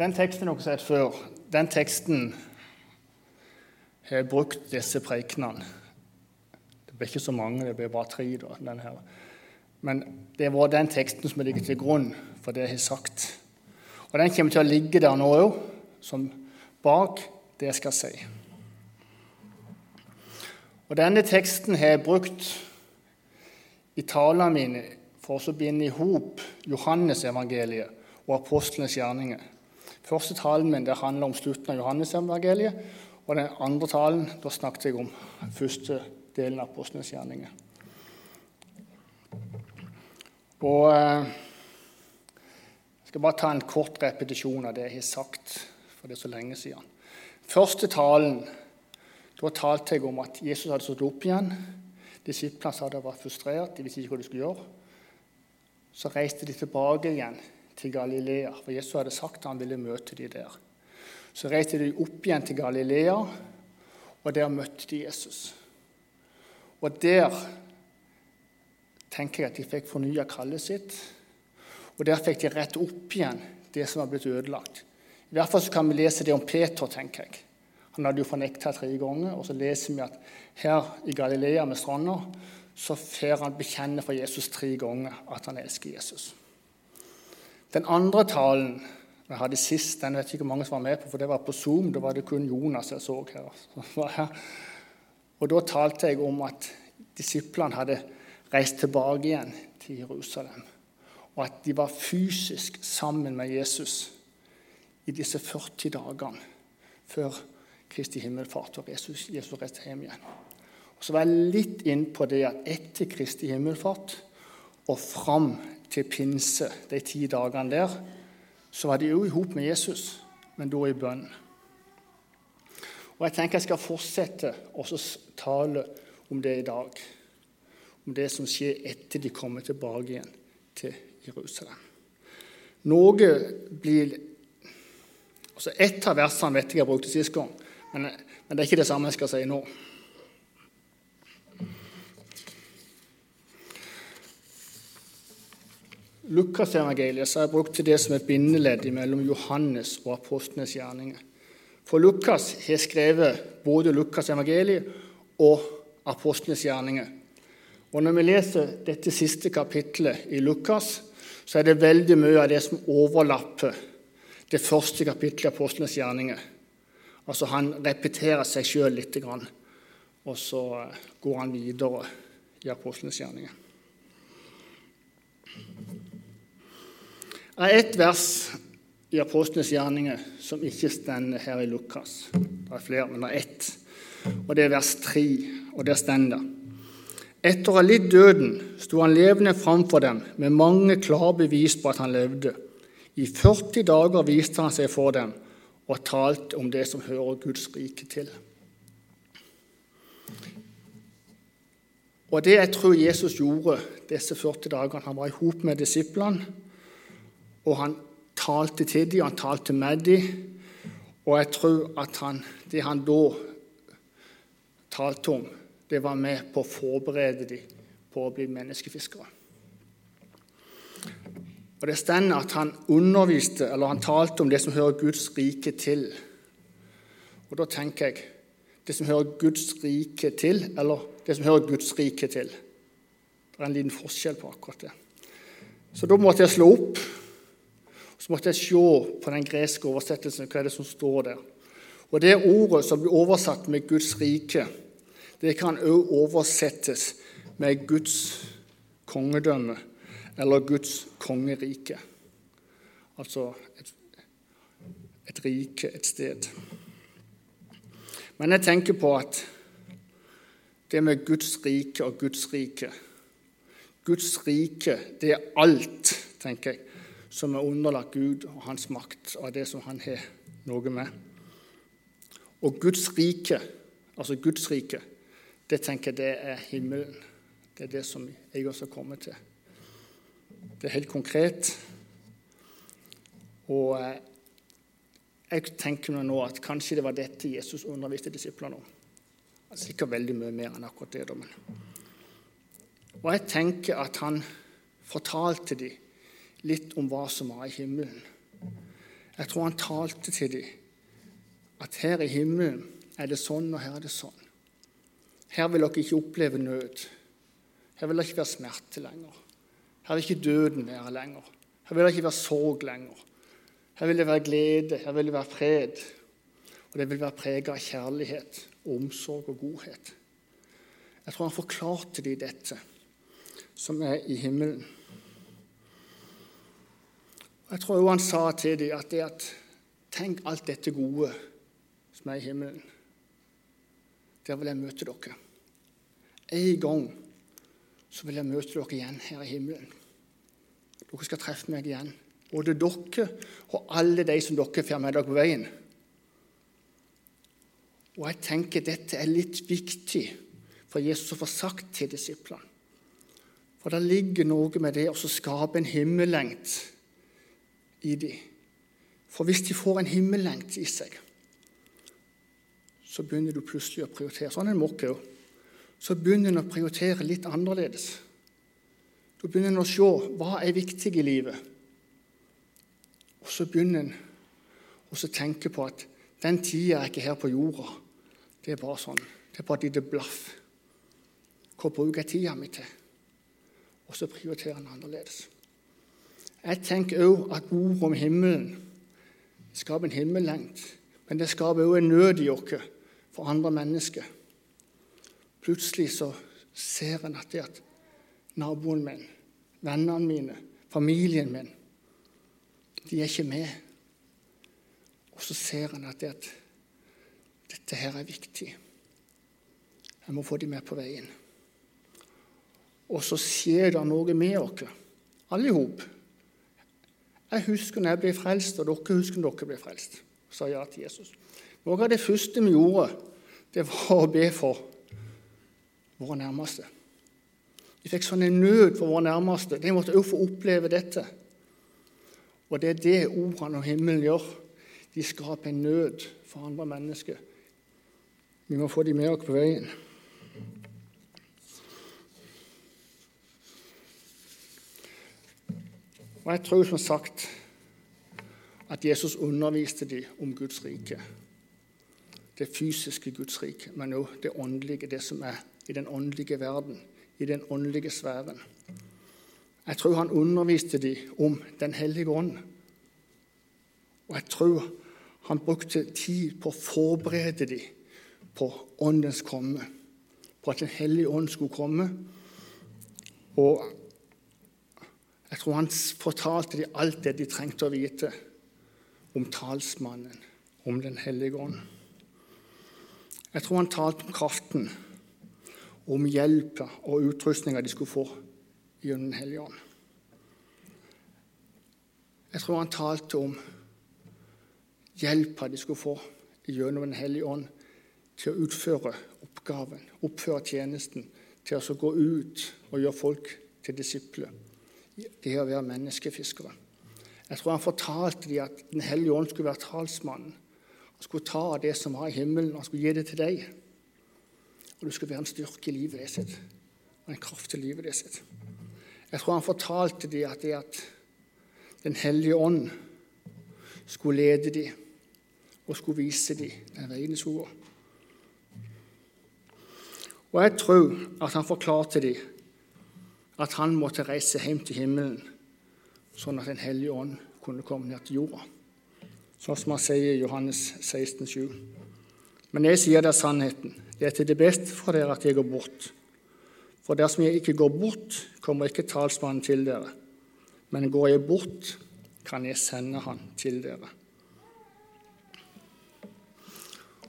Den teksten dere har sett før, den teksten har jeg brukt disse prekenene. Det ble ikke så mange, det ble bare tre. da, den her. Men det var den teksten som ligger til grunn for det jeg har sagt. Og den kommer til å ligge der nå òg, som bak det jeg skal si. Og Denne teksten har jeg brukt i talene mine for å binde i hop Johannesevangeliet og apostlenes gjerninger. Første talen min det handler om slutten av Johannes-evangeliet. Og den andre talen da snakket jeg om første delen av apostlenes gjerninger. Og eh, Jeg skal bare ta en kort repetisjon av det jeg har sagt, for det er så lenge siden. Første talen da talte jeg om at Jesus hadde stått opp igjen. Disiplene sa de var frustrert, de visste ikke hva de skulle gjøre. Så reiste de tilbake igjen til Galilea, for Jesus hadde sagt at han ville møte dem der. Så reiste de opp igjen til Galilea, og der møtte de Jesus. Og der tenker jeg at de fikk fornya kallet sitt, og der fikk de rett opp igjen det som var blitt ødelagt. I hvert fall så kan vi lese det om Peter, tenker jeg. Han hadde jo fornekta tre ganger. Og så leser vi at her i Galilea med stranda så får han bekjenne for Jesus tre ganger at han elsker Jesus. Den andre talen jeg hadde sist, den vet ikke hvor mange som var med på, for det var på Zoom. Da var det kun Jonas jeg så her. Og da talte jeg om at disiplene hadde reist tilbake igjen til Jerusalem. Og at de var fysisk sammen med Jesus i disse 40 dagene før Kristi himmelfart og Jesus, Jesus reiste hjem igjen. Og Så var jeg litt inn på det at etter Kristi himmelfart og fram til pinse, de ti dagene der, så var de jo i hop med Jesus, men da i bønn. Og Jeg tenker jeg skal fortsette å tale om det i dag. Om det som skjer etter de kommer tilbake igjen til Jerusalem. Noe blir altså Ett av versene vet jeg jeg brukte sist gang. Men, men det er ikke det samme jeg skal si nå. Lukasevangeliet er brukt til det som et bindeledd mellom Johannes og apostlenes gjerninger. For Lukas har skrevet både Lukasevangeliet og apostlenes gjerninger. Og Når vi leser dette siste kapittelet i Lukas, så er det veldig mye av det som overlapper det første kapittelet i apostlenes gjerninger. Altså Han repeterer seg sjøl litt, og så går han videre i apostlenes gjerninger. Det er ett vers i apostlenes gjerninger som ikke står her i Lukas. Det er flere, men det er ett. Og det er vers 3, og der står det Etter å ha litt døden sto han levende framfor dem med mange klare bevis på at han levde. I 40 dager viste han seg for dem og talte om det som hører Guds rike til. Og det jeg tror Jesus gjorde disse 40 dagene Han var i hop med disiplene, og han talte til dem, han talte med dem. Og jeg tror at han, det han da talte om, det var med på å forberede dem på å bli menneskefiskere. Og Det står at han underviste, eller han talte om det som hører Guds rike til. Og Da tenker jeg det som hører Guds rike til, eller det som hører Guds rike til. Det er en liten forskjell på akkurat det. Så da måtte jeg slå opp så måtte jeg se på den greske oversettelsen hva er det som står der. Og Det ordet som blir oversatt med Guds rike, det kan òg oversettes med Guds kongedømme eller Guds kongerike. Altså et, et rike, et sted. Men jeg tenker på at det med Guds rike og Guds rike Guds rike, det er alt, tenker jeg, som er underlagt Gud og hans makt, og det som han har noe med. Og Guds rike, altså Guds rike, det tenker jeg det er himmelen. Det er det som jeg også kommer til. Det er helt konkret. Og eh, jeg tenker nå at kanskje det var dette Jesus underviste disiplene om. Sikkert veldig mye mer enn akkurat det. Men. Og jeg tenker at han fortalte dem litt om hva som var i himmelen. Jeg tror han talte til dem at her i himmelen er det sånn, og her er det sånn. Her vil dere ikke oppleve nød. Her vil det ikke være smerte lenger. Her vil ikke døden være lenger. Her vil det ikke være sorg lenger. Her vil det være glede, her vil det være fred. Og det vil være preget av kjærlighet, omsorg og godhet. Jeg tror han forklarte dem dette, som er i himmelen. Jeg tror også han sa til dem at, det at tenk alt dette gode som er i himmelen. Der vil jeg møte dere. En gang så vil jeg møte dere igjen her i himmelen. Dere skal treffe meg igjen. Både dere og alle de som dere får med dere på veien. Og jeg tenker dette er litt viktig for Jesus å få sagt til disiplene. For det ligger noe med det å skape en himmellengt i dem. For hvis de får en himmellengt i seg, så begynner du plutselig å prioritere. Sånn er det Mokke òg. Så begynner en å prioritere litt annerledes. Du begynner en å se hva er viktig i livet. Og så begynner en å tenke på at den tida er ikke her på jorda. Det er bare sånn. Det er bare et lite blaff. Hva bruker jeg tida mi til? Og så prioriterer en annerledes. Jeg tenker òg at ordet om himmelen skaper en himmellengt. Men det skaper òg en nød i oss for andre mennesker. Plutselig så ser en at at naboen min, vennene mine, familien min, de er ikke med. Og så ser en at, det at dette her er viktig. Jeg må få dem med på veien. Og så skjer det noe med oss, alle i. Jeg husker når jeg ble frelst, og dere husker når dere ble frelst. sa ja til Jesus. Noe av det første vi gjorde, det var å be for våre nærmeste. Vi fikk sånn en nød for våre nærmeste. De måtte også få oppleve dette. Og det er det ordene om himmelen gjør. De skaper en nød for andre mennesker. Vi må få dem med oss på veien. Og jeg tror som sagt at Jesus underviste dem om Guds rike det fysiske Guds rike, men òg det åndelige, det som er i den åndelige verden, i den åndelige sfæren. Jeg tror han underviste dem om Den hellige ånd. Og jeg tror han brukte tid på å forberede dem på Åndens komme, på at Den hellige ånd skulle komme. Og jeg tror han fortalte dem alt det de trengte å vite om talsmannen, om Den hellige ånd. Jeg tror han talte om kraften, om hjelpa og utrustninga de skulle få gjennom Den hellige ånd. Jeg tror han talte om hjelpa de skulle få gjennom Den hellige ånd til å utføre oppgaven, oppføre tjenesten, til å gå ut og gjøre folk til disipler. Det å være menneskefiskere. Jeg tror han fortalte dem at Den hellige ånd skulle være talsmannen han skulle ta av det som var i himmelen, og han skulle gi det til deg. Og du skulle være en styrke i livet ditt sitt, og en kraft i livet ditt sitt. Jeg tror han fortalte dem at, det at Den hellige ånd skulle lede dem og skulle vise dem den veien de. Og jeg tror at han forklarte dem at han måtte reise hjem til himmelen, sånn at Den hellige ånd kunne komme ned til jorda sånn som han sier i Johannes 16, 16,7. Men jeg sier dere sannheten. Det er til det beste for dere at jeg går bort. For dersom jeg ikke går bort, kommer ikke talsmannen til dere. Men går jeg bort, kan jeg sende han til dere.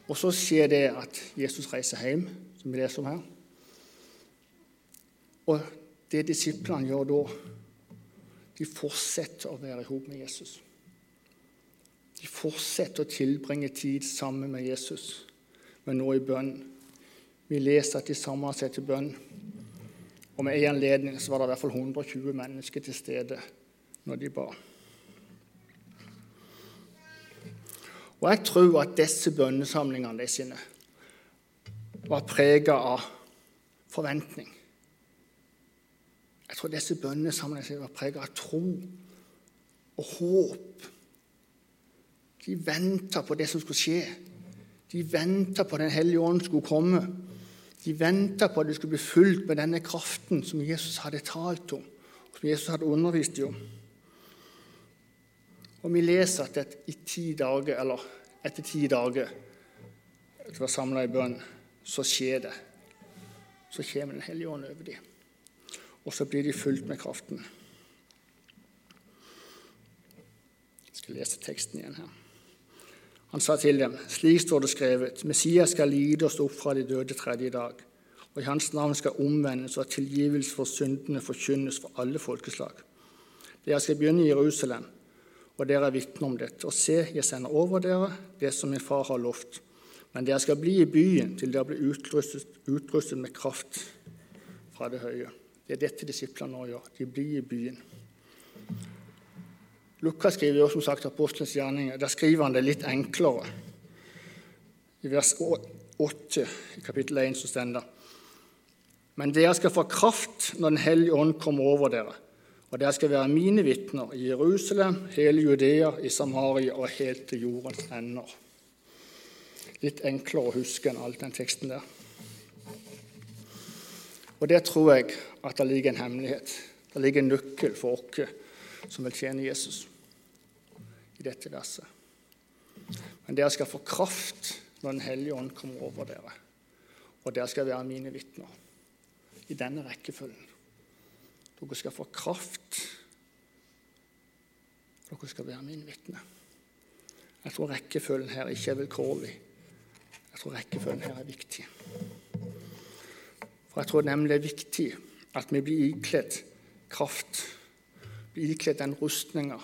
Og så skjer det at Jesus reiser hjem, som vi leser om her. Og det disiplene gjør da, de fortsetter å være sammen med Jesus. De fortsetter å tilbringe tid sammen med Jesus, men nå i bønn. Vi leser at de samla seg til bønn. Og med en anledning så var det i hvert fall 120 mennesker til stede når de ba. Og jeg tror at disse bønnesamlingene sine var prega av forventning. Tror disse bønnesamlingene seg var preget av tro og håp De venta på det som skulle skje. De venta på Den hellige ånd skulle komme. De venta på at de skulle bli fulgt med denne kraften som Jesus hadde talt om, som Jesus hadde undervist om. Og vi leser at et, i ti dager, eller etter ti dager etter å være samla i bønn, så skjer det. Så kommer Den hellige ånd over dem. Og så blir de fulgt med kraften. Jeg skal lese teksten igjen her. Han sa til dem, slik står det skrevet, Messias skal lide og stå opp fra de døde tredje dag, og i hans navn skal omvendes og tilgivelse for syndene forkynnes for alle folkeslag. Dere skal begynne i Jerusalem, og dere er vitner om dette. Og se, jeg sender over dere det som min far har lovt. Men dere skal bli i byen til dere blir utrustet, utrustet med kraft fra det høye. Det er dette disiplene nå gjør. De blir i byen. Lukas skriver jo som sagt apostelens gjerninger. Der skriver han det litt enklere. I vers 8 i kapittel 1 så står det Men dere skal få kraft når Den hellige ånd kommer over dere, og dere skal være mine vitner i Jerusalem, hele Judea, i Samaria og helt til jordens ender. Litt enklere å huske enn alt den teksten der. Og der tror jeg at det ligger en hemmelighet. Det ligger en nøkkel for oss som vil tjene Jesus i dette verset. Men dere skal få kraft når Den hellige ånd kommer over dere. Og dere skal være mine vitner. I denne rekkefølgen. Dere skal få kraft. Dere skal være mine vitner. Jeg tror rekkefølgen her ikke er vilkårlig. Jeg tror rekkefølgen her er viktig. For jeg tror nemlig det er viktig at vi blir ikledd kraft. Blir ikledd den rustninga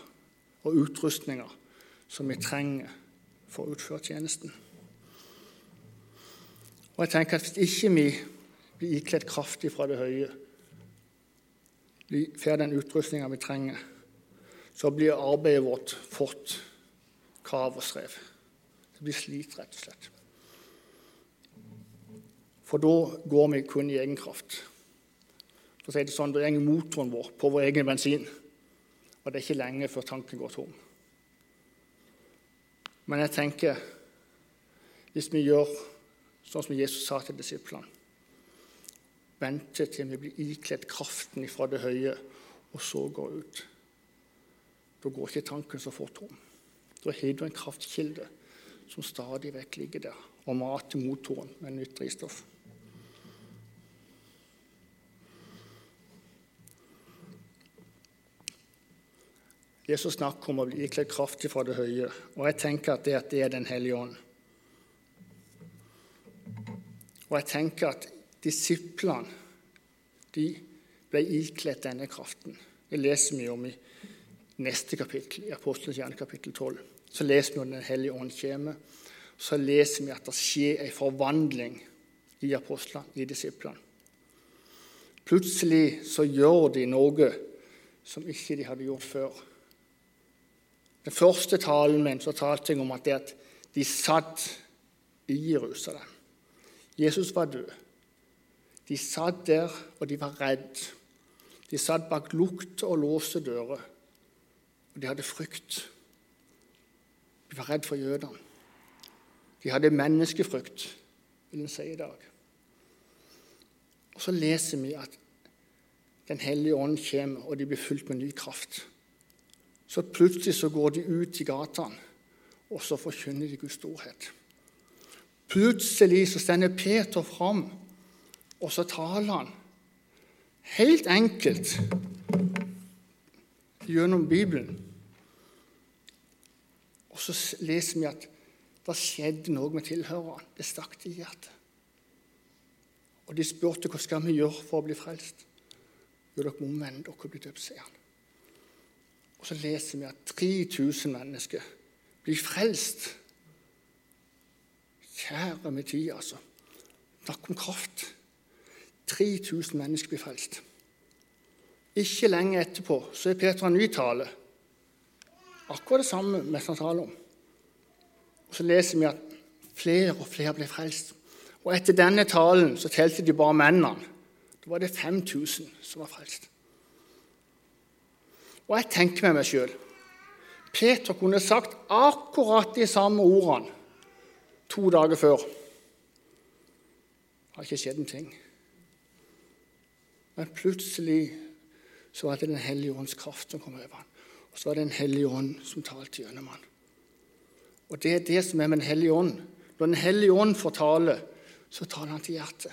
og utrustninger som vi trenger for å utføre tjenesten. Og jeg tenker at Hvis ikke vi blir ikledd kraftig fra det høye, får den utrustninga vi trenger, så blir arbeidet vårt fort kav og strev. Det blir slit, rett og slett. For da går vi kun i egen kraft. For å si det sånn, Da går motoren vår på vår egen bensin. Og det er ikke lenge før tanken går tom. Men jeg tenker hvis vi gjør sånn som Jesus sa til disiplene Vente til vi blir ikledd kraften fra det høye, og så går ut. Da går ikke tanken så fort tom. Da har du en kraftkilde som stadig vekk ligger der og mater motoren med nytt drivstoff. Jesus snakker om å bli ikledd kraftig fra det høye, og jeg tenker at det, at det er Den hellige ånd. Og jeg tenker at disiplene de ble ikledd denne kraften. Det leser vi om i neste kapittel, i Apostelens hjerne, kapittel 12. Så leser vi om Den hellige ånd kommer. Så leser vi at det skjer en forvandling i apostlene, i disiplene. Plutselig så gjør de noe som ikke de hadde gjort før. Den første talen min så talte jeg om at, at de satt i Jerusalem. Jesus var død. De satt der, og de var redd. De satt bak lukt og låste dører, og de hadde frykt. De var redd for jødene. De hadde menneskefrykt, vil en si i dag. Og Så leser vi at Den hellige ånd kommer, og de blir fulgt med ny kraft. Så plutselig så går de ut i gatene, og så forkynner de Guds storhet. Plutselig så stender Peter fram, og så taler han helt enkelt gjennom Bibelen. Og så leser vi at det skjedde noe med tilhørerne. Det stakk de i hjertet. Og de spurte hva skal vi gjøre for å bli frelst. Jo, dere må omvende dere og bli døpt, sier han. Så leser vi at 3000 mennesker blir frelst. Kjære min tid, altså. Snakk om kraft. 3000 mennesker blir frelst. Ikke lenge etterpå så er Peter en ny tale. Akkurat det samme vi han taler om. Og Så leser vi at flere og flere ble frelst. Og etter denne talen så telte de bare mennene. Da var det 5000 som var frelst. Og jeg tenker med meg sjøl Peter kunne sagt akkurat de samme ordene to dager før. Det har ikke skjedd en ting. Men plutselig så var det Den hellige ånds kraft som kom over ham. Og så var det Den hellige ånd som talte gjennom ham. Og det er det som er med Den hellige ånd. Når Den hellige ånd får tale, så taler han til hjertet.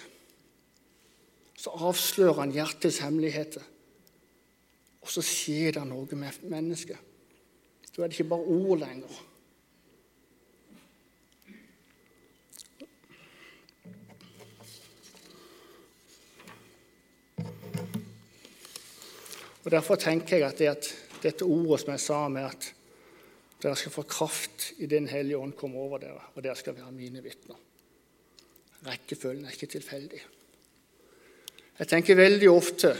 Så avslører han hjertets hemmeligheter. Og så skjer det noe med mennesket. Da er det ikke bare ord lenger. Og Derfor tenker jeg at, det at dette ordet som jeg sa med at dere skal få kraft i Den hellige ånd komme over dere, og dere skal være mine vitner. Rekkefølgen er ikke tilfeldig. Jeg tenker veldig ofte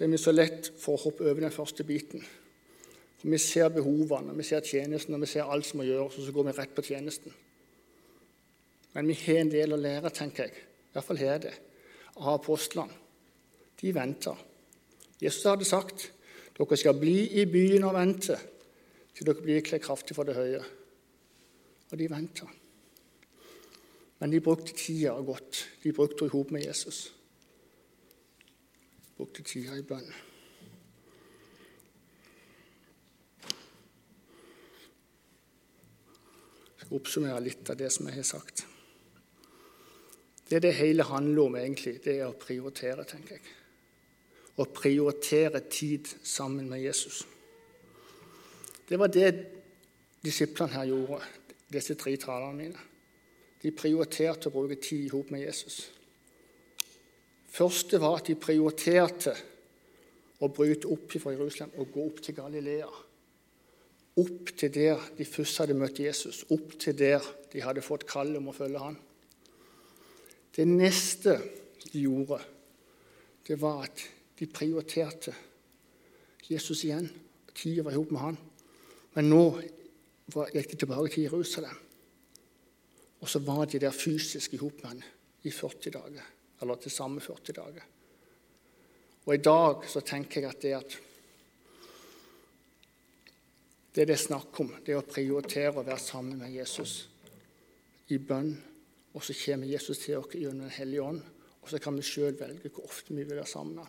så er vi så lett for å hoppe over den første biten. For Vi ser behovene, vi ser tjenesten og vi ser alt som må gjøres, og så går vi rett på tjenesten. Men vi har en del å lære, tenker jeg. I hvert fall har det. Av apostlene. De venter. Jesus hadde sagt dere skal bli i byen og vente til dere blir kledd kraftig for det høye. Og de venta. Men de brukte tida godt. De brukte henne i hop med Jesus. Brukte tida i bønn. Jeg skal oppsummere litt av det som jeg har sagt. Det det hele handler om, egentlig, det er å prioritere, tenker jeg å prioritere tid sammen med Jesus. Det var det disiplene her gjorde, disse tre talerne mine. De prioriterte å bruke tid i med Jesus. Første var at de prioriterte å bryte opp fra Jerusalem og gå opp til Galilea. Opp til der de først hadde møtt Jesus, opp til der de hadde fått kall om å følge ham. Det neste de gjorde, det var at de prioriterte Jesus igjen. Tida var sammen med han. Men nå gikk de tilbake til Jerusalem. Og så var de der fysisk sammen med han i 40 dager. Eller til samme 40 dager. Og i dag så tenker jeg at det at det det er snakk om, det er å prioritere å være sammen med Jesus i bønn. Og så kommer Jesus til oss gjennom Den hellige ånd, og så kan vi sjøl velge hvor ofte vi vil være sammen.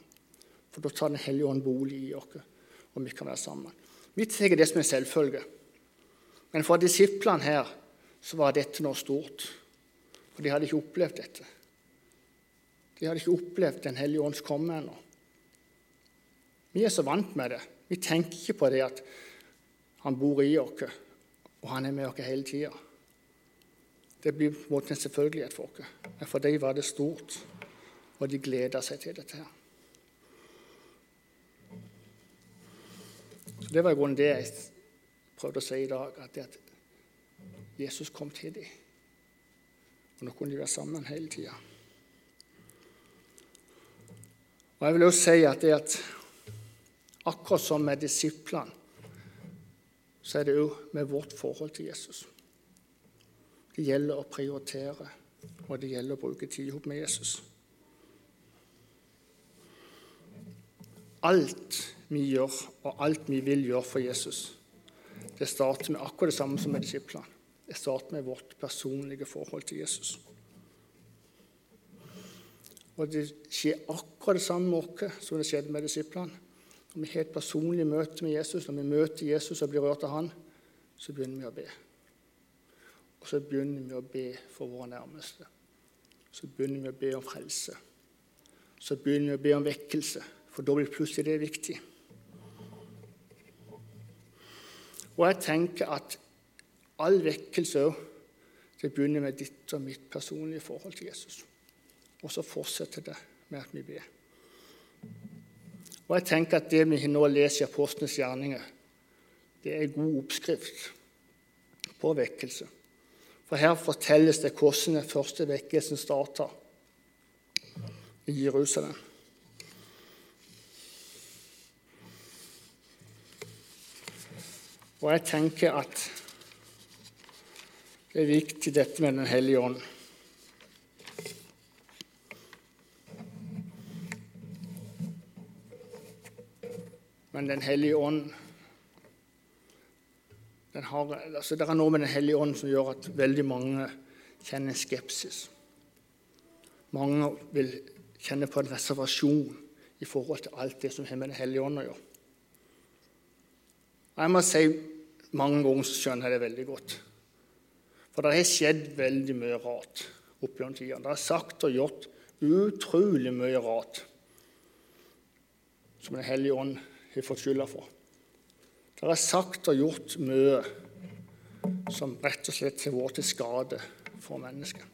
For da tar Den hellige ånd bolig i oss, og vi kan være sammen. Vi tar det som en selvfølge. Men for disiplene her så var dette noe stort. For de hadde ikke opplevd dette. De hadde ikke opplevd Den hellige ånds komme ennå. Vi er så vant med det. Vi tenker ikke på det at han bor i oss, og han er med oss hele tida. Det blir på en måte en selvfølgelighet for oss. Men for dem var det stort, og de gleda seg til dette. her. Det var i grunnen det jeg prøvde å si i dag, at, at Jesus kom til dem. Og nå kunne de være sammen hele tida. Og jeg vil også si at, det at akkurat som med disiplene, så er det òg med vårt forhold til Jesus. Det gjelder å prioritere, og det gjelder å bruke tid sammen med Jesus. Alt vi gjør, og alt vi vil gjøre for Jesus, det starter med akkurat det samme som med disiplene. Det starter med vårt personlige forhold til Jesus. Og det skjer akkurat det samme med oss som det skjedde med disiplene. Når vi har et personlig møte med Jesus, når vi møter Jesus og blir rørt av han, så begynner vi å be. Og så begynner vi å be for våre nærmeste. Så begynner vi å be om frelse. Så begynner vi å be om vekkelse, for da blir plutselig det viktig. Og jeg tenker at all vekkelse òg begynner med ditt og mitt personlige forhold til Jesus. Og så fortsetter det med at vi ber. Og jeg tenker at Det vi nå leser i Apostlenes gjerninger, det er god oppskrift på vekkelse. For her fortelles det hvordan den første vekkelsen starta i Jerusalem. Og jeg tenker at det er viktig, dette med Den hellige ånd. Men Den hellige ånd har, altså det er noe med Den hellige ånd som gjør at veldig mange kjenner skepsis. Mange vil kjenne på en reservasjon i forhold til alt det som har med Den hellige ånd å gjøre. Jeg må si mange ganger så skjønner jeg det veldig godt. For det har skjedd veldig mye rart opp gjennom tidene. Det er sagt og gjort utrolig mye rart som Den hellige ånd har fått skylda for. Det er sagt og gjort mye som rett og slett har vært til skade for mennesker.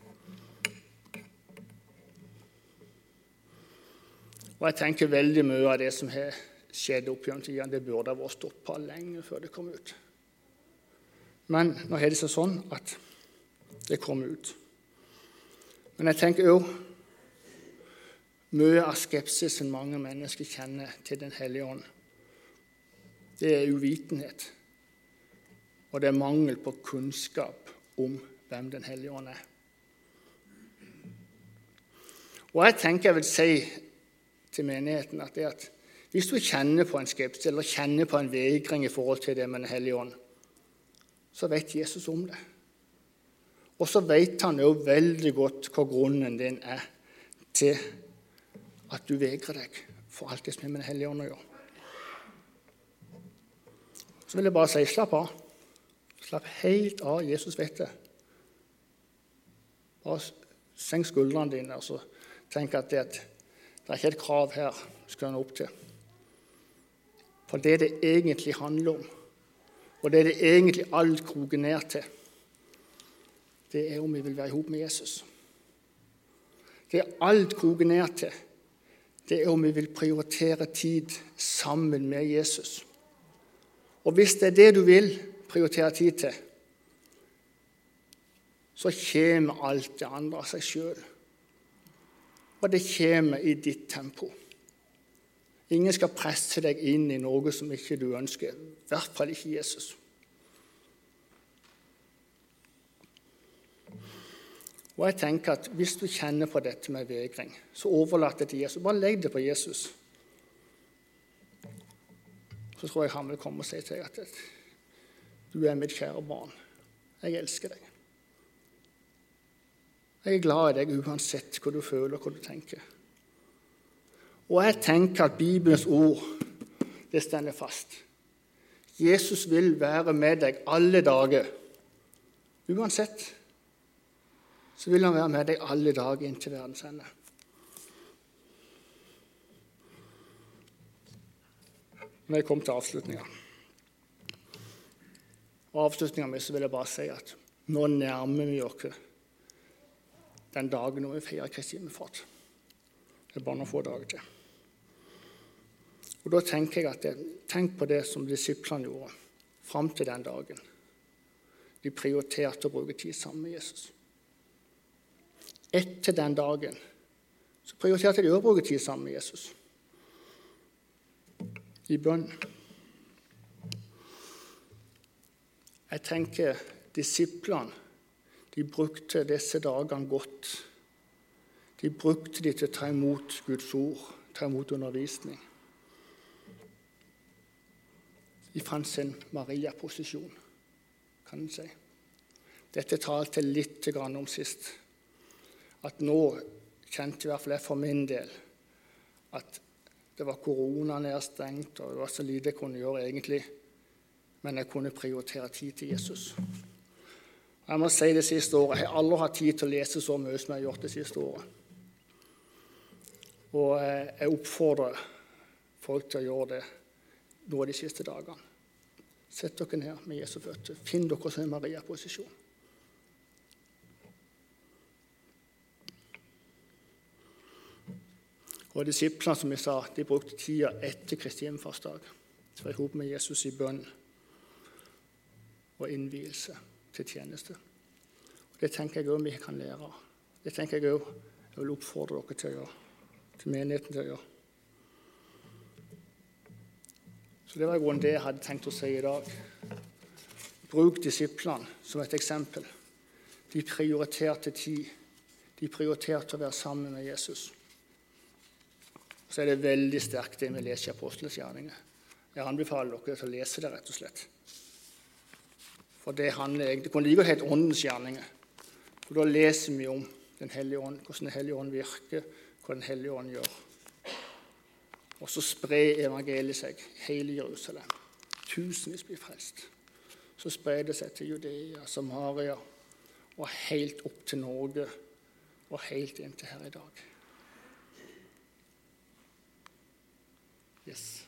Og jeg tenker veldig mye av det som har skjedd opp gjennom tidene, det burde ha vært stoppa lenge før det kom ut. Men nå har det seg sånn at det kom ut. Men jeg tenker òg mye av skepsisen mange mennesker kjenner til Den hellige ånd, det er uvitenhet. Og det er mangel på kunnskap om hvem Den hellige ånd er. Og jeg tenker jeg vil si til menigheten at, at hvis du kjenner på en skepsis eller kjenner på en vegring i forhold til det med Den hellige ånd, så vet Jesus om det. Og så vet han jo veldig godt hva grunnen din er til at du vegrer deg for alt det som har med Den hellige ånd å gjøre. Så vil jeg bare si slapp av. Slapp helt av. Jesus vet det. Bare senk skuldrene dine og tenk at det, det er ikke et krav her du skal nå opp til. For det det egentlig handler om, og det det egentlig alt kroker ned til, det er om vi vil være i hop med Jesus. Det alt kroker ned til, det er om vi vil prioritere tid sammen med Jesus. Og hvis det er det du vil prioritere tid til, så kommer alt det andre av seg sjøl. Og det kommer i ditt tempo. Ingen skal presse deg inn i noe som ikke du ønsker. I hvert fall ikke Jesus. Og jeg tenker at Hvis du kjenner på dette med vegring, så overlat det til Jesus. Bare legg det på Jesus. Så tror jeg han vil komme og si til deg at du er mitt kjære barn. Jeg elsker deg. Jeg er glad i deg uansett hva du føler og hva du tenker. Og jeg tenker at Bibelens ord det stender fast. Jesus vil være med deg alle dager. Uansett så vil han være med deg alle dager inntil verdens ende. Når jeg kom til avslutninga Og avslutninga mi vil jeg bare si at nå nærmer vi oss den dagen når vi feirer Kristi himmelfart. Det er bare noen få dager til. Og Da tenker jeg at det, Tenk på det som disiplene gjorde fram til den dagen. De prioriterte å bruke tid sammen med Jesus. Etter den dagen så prioriterte de å bruke tid sammen med Jesus. I bønn. Jeg tenker disiplene de brukte disse dagene godt. De brukte de til å ta imot Guds ord, ta imot undervisning ifra sin Maria-posisjon, kan en si. Dette talte litt om sist. At nå kjente i hvert fall jeg for min del at det var korona nedstengt, og det var så lite jeg kunne gjøre egentlig. Men jeg kunne prioritere tid til Jesus. Jeg må si det siste året, Jeg har aldri hatt tid til å lese så mye som jeg har gjort det siste året. Og eh, jeg oppfordrer folk til å gjøre det nå de siste dagene. Sett dere ned med Jesu føtter. Finn dere som en Maria-posisjon. Og Disiplene som jeg sa, de brukte tida etter Kristi himmelfartsdag til å være med Jesus i bønn og innvielse til tjeneste. Og Det tenker jeg òg vi kan lære. Det tenker jeg òg jeg vil oppfordre dere til å gjøre, til menigheten til å gjøre. Så Det var i grunnen det jeg hadde tenkt å si i dag. Bruk disiplene som et eksempel. De prioriterte tid. De prioriterte å være sammen med Jesus. Så er det veldig sterkt det vi leser i Apostles gjerninger. Jeg anbefaler dere til å lese det, rett og slett. For det handler egentlig kan like godt hete Åndens gjerninger. For da leser vi om den hellige ånd, hvordan Den hellige ånd virker, hva Den hellige ånd gjør. Og så sprer evangeliet seg hele Jerusalem. Tusenvis blir frelst. Så sprer det seg til Judea, Samaria og helt opp til Norge og helt inntil her i dag. Yes.